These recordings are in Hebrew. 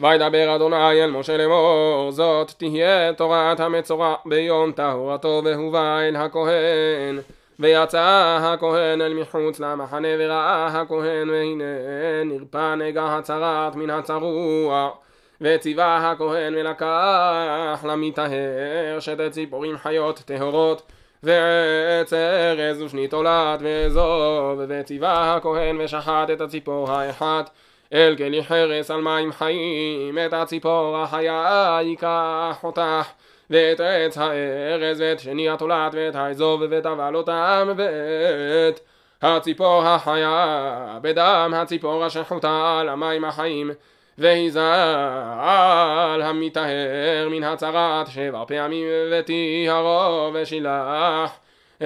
וידבר אדוני אל משה לאמור זאת תהיה תורת המצורע ביום טהורתו והובא אל הכהן ויצא הכהן אל מחוץ למחנה וראה הכהן והנה נרפא נגע הצרת מן הצרוע וציווה הכהן ולקח למטהר שתי ציפורים חיות טהורות ועץ ארז ושנית עולת ואזוב וציווה הכהן ושחט את הציפור האחת אל כלי חרס על מים חיים את הציפור החיה ייקח אותך. ואת עץ הארז ואת שני התולעת ואת האזוב וטבל אותם ואת הציפור החיה. בדם הציפור השחוטה על המים החיים ויזל המטהר מן הצרת שבע פעמים וטיהרו ושילח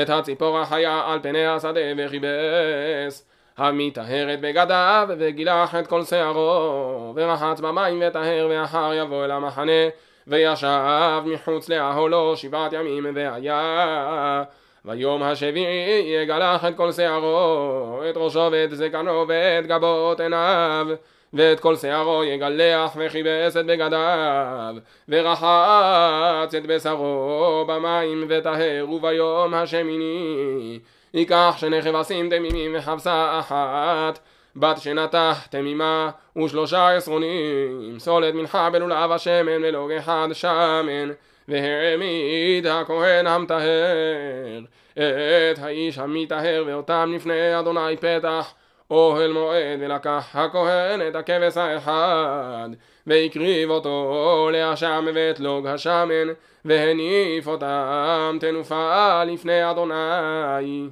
את הציפור החיה על פני השדה וכיבס המטהרת בגדיו וגילח את כל שערו ורחץ במים וטהר ואחר יבוא אל המחנה וישב מחוץ לאהלו שבעת ימים והיה ויום השביעי יגלח את כל שערו את ראשו ואת זקנו ואת גבות עיניו ואת כל שערו יגלח וכיבס את בגדיו ורחץ את בשרו במים וטהר וביום השמיני ייקח שני כבשים תמימים וחבשה אחת בת שנתח תמימה ושלושה עשרונים סולת מנחה בלולב השמן ולוג אחד שמן. והעמיד הכהן המטהר. את האיש המטהר ואותם לפני אדוני פתח. אוהל מועד ולקח הכהן את הכבש האחד. והקריב אותו לאשם ואת לוג השמן. והניף אותם תנופה לפני אדוני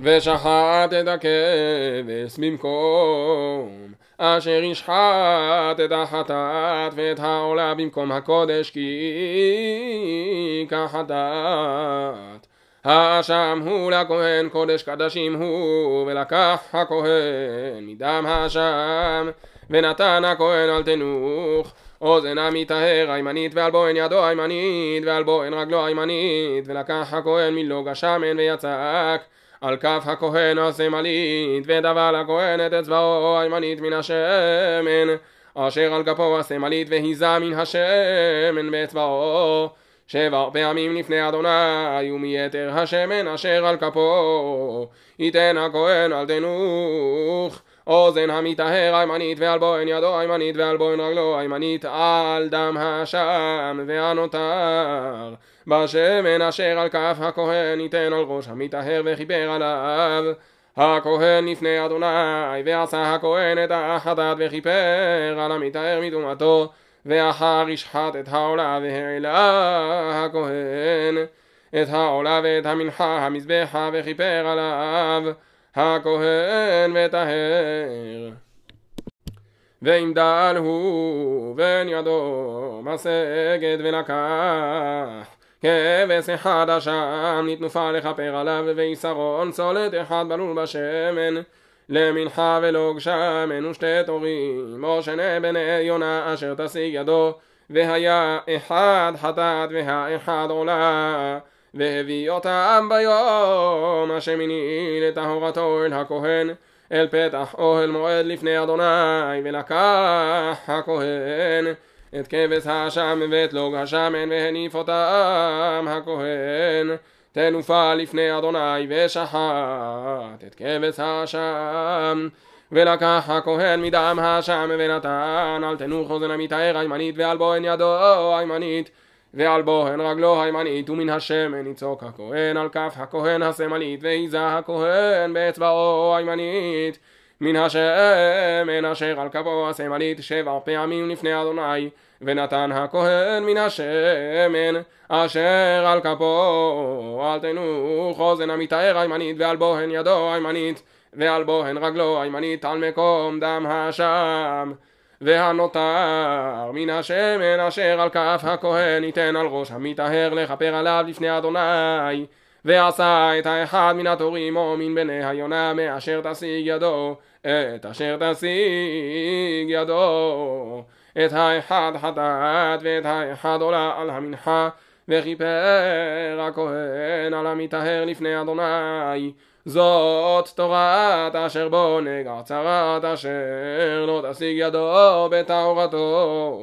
ושחט את הכבש במקום אשר ישחט את החטאת ואת העולה במקום הקודש כי כחטאת. האשם הוא לכהן קודש קדשים הוא ולקח הכהן מדם האשם ונתן הכהן על תנוך. אוזן המטהר הימנית ועל בוהן ידו הימנית ועל בוהן רגלו הימנית ולקח הכהן מלוג השמן ויצק על כף הכהן השמאלית ודבל הכהן את אצבעו הימנית מן השמן. אשר על כפו השמאלית והיזה מן השמן באצבעו. שבע פעמים לפני אדוני ומיתר השמן אשר על כפו. ייתן הכהן על תנוך אוזן המטהר הימנית ועל בוהן ידו הימנית ועל בוהן רגלו הימנית על דם האשם והנותר. בשמן אשר על כף הכהן ייתן על ראש המטהר וכיפר עליו. הכהן לפני אדוני ועשה הכהן את החטאת וכיפר על המטהר מטומאתו ואחר ישחט את העולה והעלה הכהן את העולה ואת המנחה המזבחה וכיפר עליו הכהן וטהר ואם דל הוא בן ידו משגת ולקח כבש אחד אשם נתנופה לכפר עליו ויסרון צולת אחד בלול בשמן. למנחה ולוג שמן ושתי תורים או שני בני יונה אשר תשיג ידו והיה אחד חטאת והאחד עולה והביא אותם ביום השמיני לטהרתו אל הכהן אל פתח אוהל מועד לפני אדוני ולקח הכהן את כבש האשם ואת לוג השמן והניף אותם הכהן תנופה לפני אדוני ושחט את כבש האשם. ולקח הכהן מדם האשם ונתן על תנוך אוזן המטהר הימנית ועל בוהן ידו הימנית ועל בוהן רגלו הימנית ומן השמן יצוק הכהן על כף הכהן השמאלית והיזה הכהן באצבעו הימנית. מן השמן אשר על כפו השמאלית שבע פעמים לפני אדוני ונתן הכהן מן השמן אשר על כפו על תנוך אוזן המטהר הימנית ועל בוהן ידו הימנית ועל בוהן רגלו הימנית על מקום דם האשם והנותר מן השמן אשר על כף הכהן ייתן על ראש המטהר לכפר עליו לפני אדוני. ועשה את האחד מן התורים או מן בני היונה מאשר תשיג ידו את אשר תשיג ידו. את האחד חטאת ואת האחד עולה על המנחה וכיפר הכהן על המטהר לפני אדוני זאת תורת אשר בו נגע צרת אשר לא תשיג ידו בטהרתו.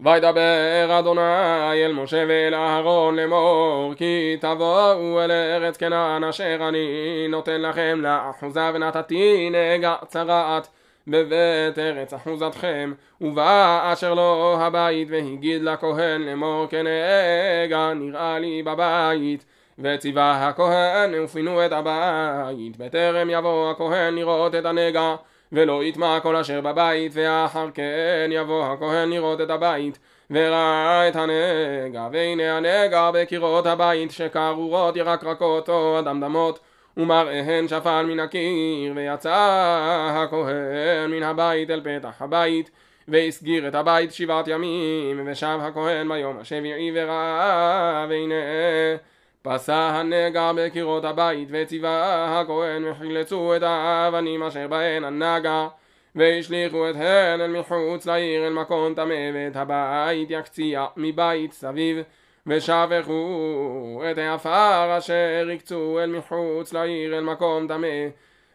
וידבר אדוני אל משה ואל אהרון לאמור כי תבואו אל ארץ כנען אשר אני נותן לכם לאחוזה ונתתי נגע צרעת בבית ארץ אחוזתכם ובא אשר לו הבית והגיד לכהן לאמור כנגע נראה לי בבית וציווה הכהן ופינו את הבית בטרם יבוא הכהן לראות את הנגע ולא יטמע כל אשר בבית ואחר כן יבוא הכהן לראות את הבית וראה את הנגע והנה הנגע בקירות הבית שכרורות ירקרקות או אדמדמות ומראיהן שפל מן הקיר ויצא הכהן מן הבית אל פתח הבית והסגיר את הבית שבעת ימים ושב הכהן ביום השביעי וראה והנה פסע הנגע בקירות הבית וציווה הכהן וחילצו את האבנים אשר בהן הנגע והשליכו את הן אל מחוץ לעיר אל מקום טמא ואת הבית יקציע מבית סביב ושפכו את העפר אשר יקצו אל מחוץ לעיר אל מקום טמא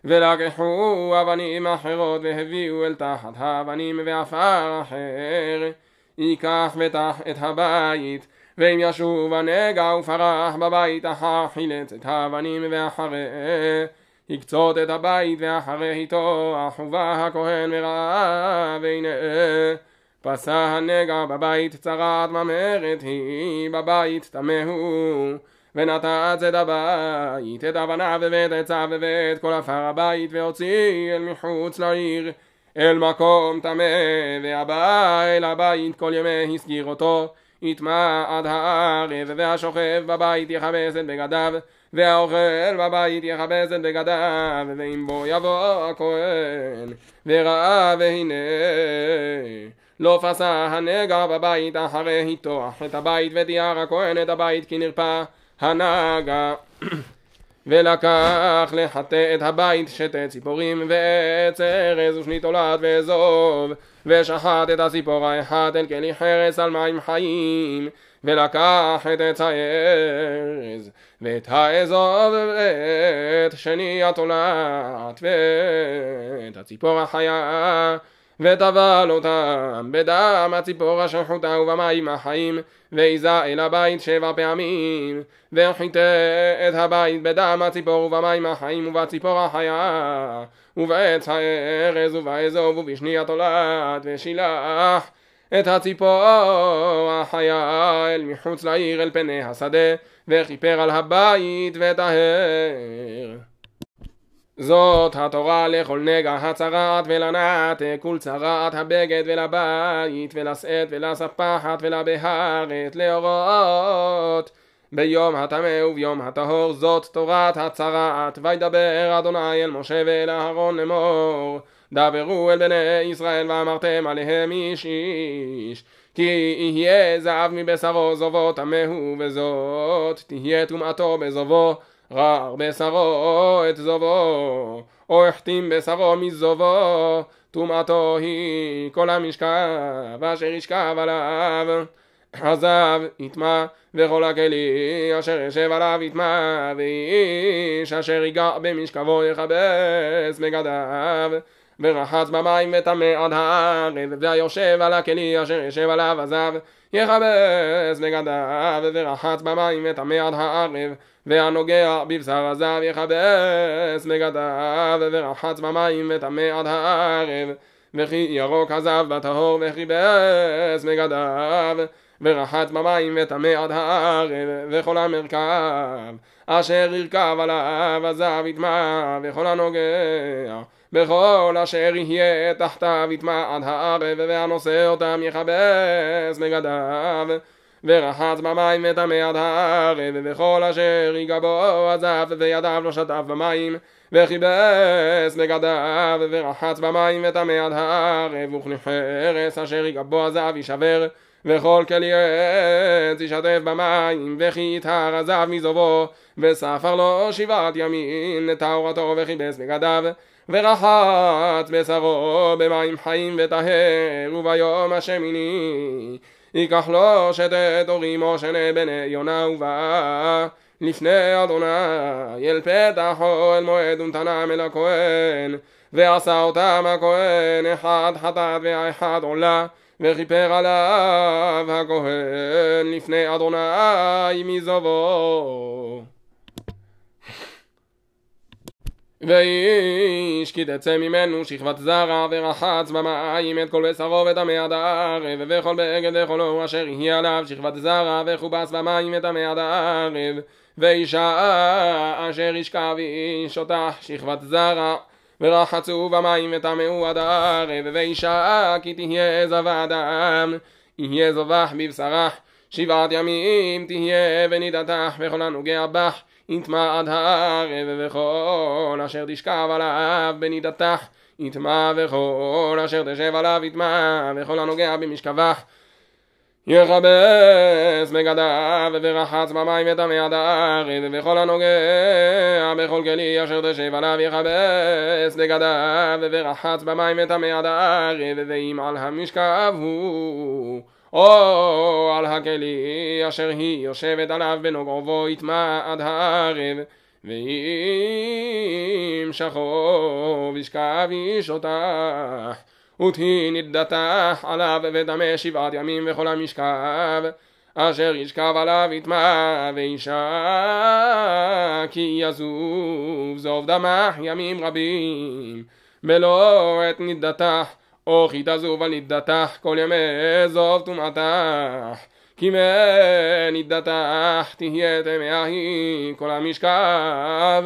ולקחו אבנים אחרות והביאו אל תחת האבנים ועפר אחר ייקח ותח את הבית ואם ישוב הנגע ופרח בבית אחר חילץ את האבנים ואחרי יקצות את הבית ואחרי איתו אחובה הכהן וראה והנה פסע הנגע בבית צרת ממרת היא בבית טמא הוא ונתץ את הבית את אבניו ואת עצה ואת כל עפר הבית והוציא אל מחוץ לעיר אל מקום טמא והבא אל הבית כל ימי הסגיר אותו יטמע עד הערב והשוכב בבית יכבס את בגדיו והאוכל בבית יכבס את בגדיו ואם בו יבוא הכהן וראה והנה לא פסע הנגע בבית אחרי היטוח את הבית ותיאר הכהן את הבית כי נרפא הנגע ולקח לחטא את הבית שתי ציפורים ועץ ארז ושנית עולת ואזוב ושחט את הציפור האחד אל כלי חרס על מים חיים ולקח את עץ הארז ואת האזוב ואת שני התולעת ואת הציפור החיה וטבל אותם בדם הציפור אשר חוטה ובמים החיים ועיזה אל הבית שבע פעמים וחיטה את הבית בדם הציפור ובמים החיים ובציפור החיה ובעץ הארז ובאזוב ובשני התולעת ושילח את הציפור החיה אל מחוץ לעיר אל פני השדה וכיפר על הבית וטהר זאת התורה לכל נגע הצרת ולנתק ולצרת הבגד ולבית ולשאת ולספחת ולבהרת לאורות. ביום הטמא וביום הטהור זאת תורת הצרת. וידבר אדוני אל משה ואל אהרון לאמור דברו אל בני ישראל ואמרתם עליהם איש איש כי יהיה זהב מבשרו זובו טמא הוא וזאת תהיה טומאתו בזובו רר בשרו את זובו, או החתים בשרו מזובו, טומאתו היא כל המשכב אשר ישכב עליו. עזב יטמע וכל הכלי אשר ישב עליו יטמע ואיש אשר ייגע במשכבו יכבס בגדיו. ורחץ במים וטמא עד הערב והיושב על הכלי אשר ישב עליו עזב יכבס בגדיו. ורחץ במים וטמא עד הערב והנוגע בבשר הזב יכבס בגדיו ורחץ במים וטמא עד הערב. וכי ירוק הזב בטהור וכיבס בגדיו ורחץ במים וטמא עד הערב. וכל המרכב אשר ירכב עליו הזב יטמע וכל הנוגע בכל אשר יהיה תחתיו יטמע עד הערב והנושא אותם יכבס בגדיו ורחץ במים וטמא עד הערב וכל אשר ייגע בו עזב וידיו לא שטף במים וכיבס בגדיו ורחץ במים וטמא עד הערב וכלי אשר ייגע בו עזב יישבר וכל כלי עץ ישתף במים וכי יטהר עזב מזובו וספר לו שבעת ימים לטהרתו וכיבס בגדיו ורחץ בשרו במים חיים וטהר וביום השמיני ייקח לו שתת הורים או שני בני יונה ובא. לפני אדוני אל פתח אוהל מועד ונתנם אל הכהן ועשה אותם הכהן אחד חטאת והאחד עולה וכיפר עליו הכהן לפני אדוני מזובו ואיש כי תצא ממנו שכבת זרע ורחץ במים את כל בשרו וטמא עד הערב וכל בגד וכלו אשר יהיה עליו שכבת זרע וכובס במים וטמא עד הערב. ואישה אשר ישכב איש אותה שכבת זרע ורחצו במים וטמאו עד הערב. ואישה כי תהיה זבה אדם יהיה זובח בבשרה שבעת ימים תהיה ונידתך וכל הנוגע בך יטמע עד הערב וכל אשר תשכב עליו בנידתך. יטמע וכל אשר תשב עליו יטמע וכל הנוגע במשכבך. יכבס בגדיו ורחץ במים וטמא עד הארץ וכל הנוגע בכל כלי אשר תשב עליו יכבס בגדיו ורחץ במים וטמא עד הארץ ואם על המשכב הוא או על הכלי אשר היא יושבת עליו בנוגעו בו יטמע עד הערב ואם שכוב ישכב איש אותך ותהי נדתך עליו ודמה שבעת ימים וכל המשכב אשר ישכב עליו יטמע ואישה כי יזוב זוב דמך ימים רבים בלא את נדתך או כי תזוב על נדתך כל ימי זוב טומאתך. כי מנדתך תהיה טמאה היא כל המשכב.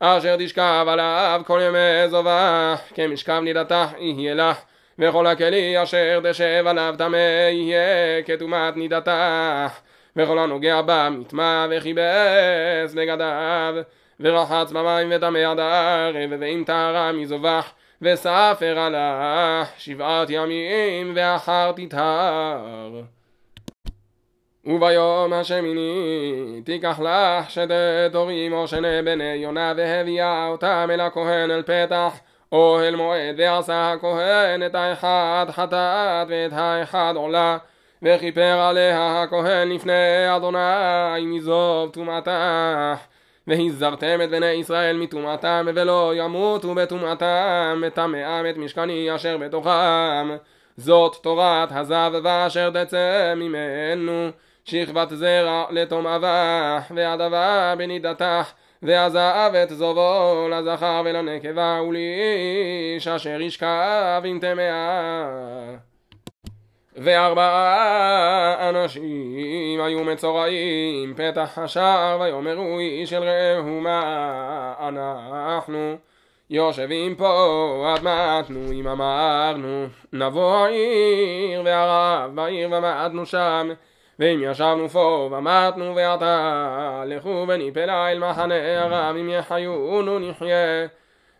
אשר תשכב עליו כל ימי זובך כמשכב נדתך יהיה לך. וכל הכלי אשר תשב עליו טמא יהיה כטומאת נידתך. וכל הנוגע בה מטמא וכיבס בגדיו ורחץ במים וטמא עד הערב ואם טהרה מזובח וספר עלה שבעת ימים ואחר תטהר וביום השמיני תיקח לך שתי תורים או שני בני יונה והביאה אותם אל הכהן אל פתח אוהל מועד ועשה הכהן את האחד חטאת ואת האחד עולה וכיפר עליה הכהן לפני אדוני מזוב טומאתך והזרתם את בני ישראל מטומאתם ולא ימותו בטומאתם מטמאם את משכני אשר בתוכם. זאת תורת הזב ואשר תצא ממנו שכבת זרע לתום אבך והדבה בנידתך ועזב את זובו לזכר ולנקבה ולאיש אשר ישכב עם טמאה וארבעה אנשים היו מצורעים פתח השער ויאמרו איש אל רעהו מה אנחנו? יושבים פה עד מעטנו אם אמרנו נבוא העיר והרב בעיר ומעטנו שם ואם ישבנו פה ומתנו ועתה לכו וניפלה אל מחנה הרב אם יחיונו נחיה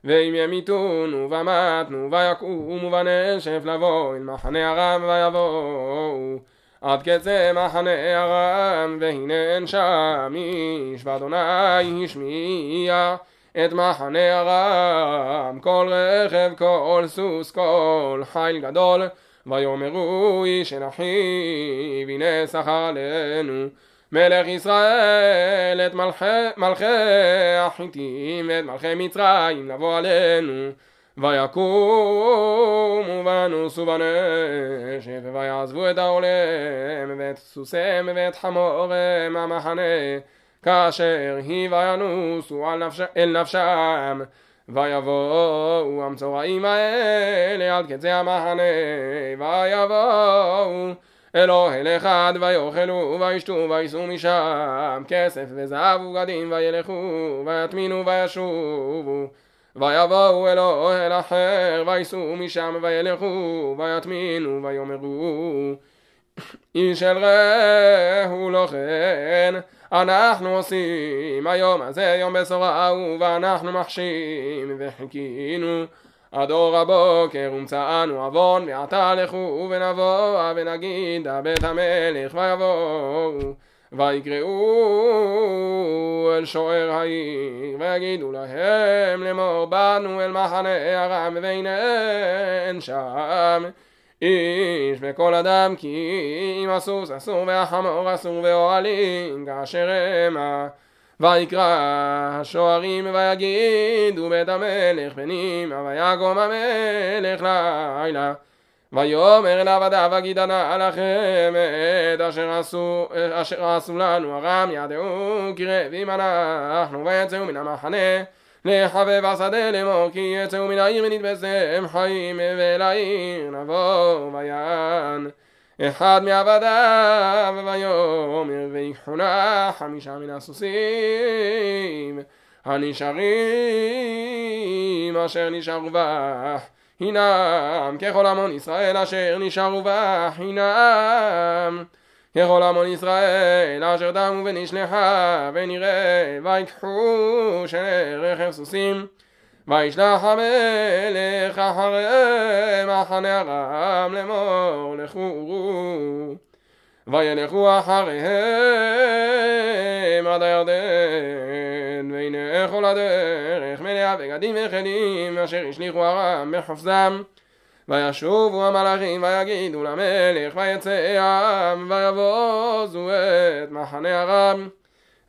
ואם ימיתונו ומתנו ויקומו בנשף לבוא אל מחנה הרם ויבואו עד קצה מחנה הרם והנה אין שם איש ואדוני השמיע את מחנה הרם כל רכב כל סוס כל חיל גדול ויאמרו איש אל אחיו הנה שכר עלינו מלך ישראל את מלכי, מלכי החיתים ואת מלכי מצרים לבוא עלינו. ויקומו ונוסו בנשף ויעזבו את העולם ואת סוסיהם ואת חמורם המחנה כאשר היא וינוסו נפש, אל נפשם. ויבואו המצורעים האלה עד קצה המחנה ויבואו אל אוהל אחד ויאכלו וישתו וייסעו משם כסף וזהב ובגדים וילכו ויטמינו וישובו. ויבואו אל אוהל אחר וייסעו משם וילכו ויטמינו ויאמרו איש אל רעהו לא כן אנחנו עושים היום הזה יום בשורה ואנחנו מחשים וחיכינו עד אור הבוקר ומצאנו עוון ועתה לכו ונבוא ונגיד בית המלך ויבואו ויקראו אל שוער העיר ויגידו להם לאמור באנו אל מחנה ארם והנה אין שם איש וכל אדם כי אם הסוס אסור והחמור אסור ואוהלים כאשר המה ויקרא השוערים ויגידו בית המלך פנימה ויקום המלך לילה. ויאמר אליו עדיו אגידנה לכם את אשר עשו, אשר עשו לנו ארם ידעו כי רעבים אנחנו ויצאו מן המחנה. לחבב השדה לאמור כי יצאו מן העיר ונתבשם חיים ואל העיר נבוא ויען אחד מעבדיו ויאמר ויקחונה חמישה מן הסוסים הנשארים אשר נשארו בה הינם ככל המון ישראל אשר נשארו בה חינם ככל המון ישראל אשר דמו ונשלחה ונראה ויקחו של רכב סוסים וישלח המלך אחרי מחנה ארם לאמור לכו. וילכו אחריהם עד הירדן והנה כל הדרך מלאה בגדים וכלים אשר השליכו ארם בחופזם וישובו המלאכים ויגידו למלך ויצא העם ויבוזו את מחנה ארם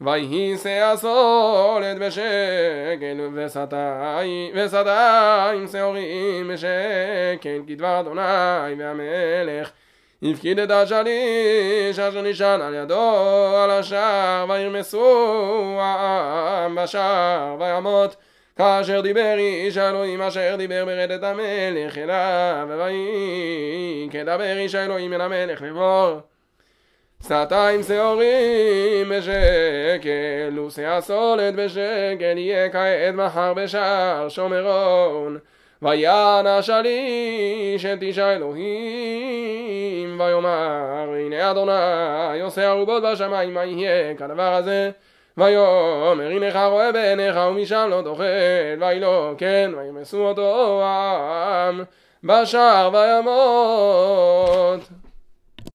ויהי שא הסולת בשקל וסדה עם שעורים בשקל כדבר אדוני והמלך. הפקיד את השליש אשר נשען על ידו על השער וירמסו העם בשער וימות כאשר דיבר איש האלוהים אשר דיבר ברדת המלך אליו ויהי כדבר איש האלוהים אל המלך לאמור עם שעורים בשקל ושא הסולת בשקל יהיה כעת מחר בשער שומרון. ויען השליש את איש האלוהים ויאמר הנה אדוני עושה ערובות בשמיים מה יהיה כדבר הזה? ויאמר הנך רואה בעיניך ומשם לא תאכל ויהי לא כן וימסו אותו העם בשער וימות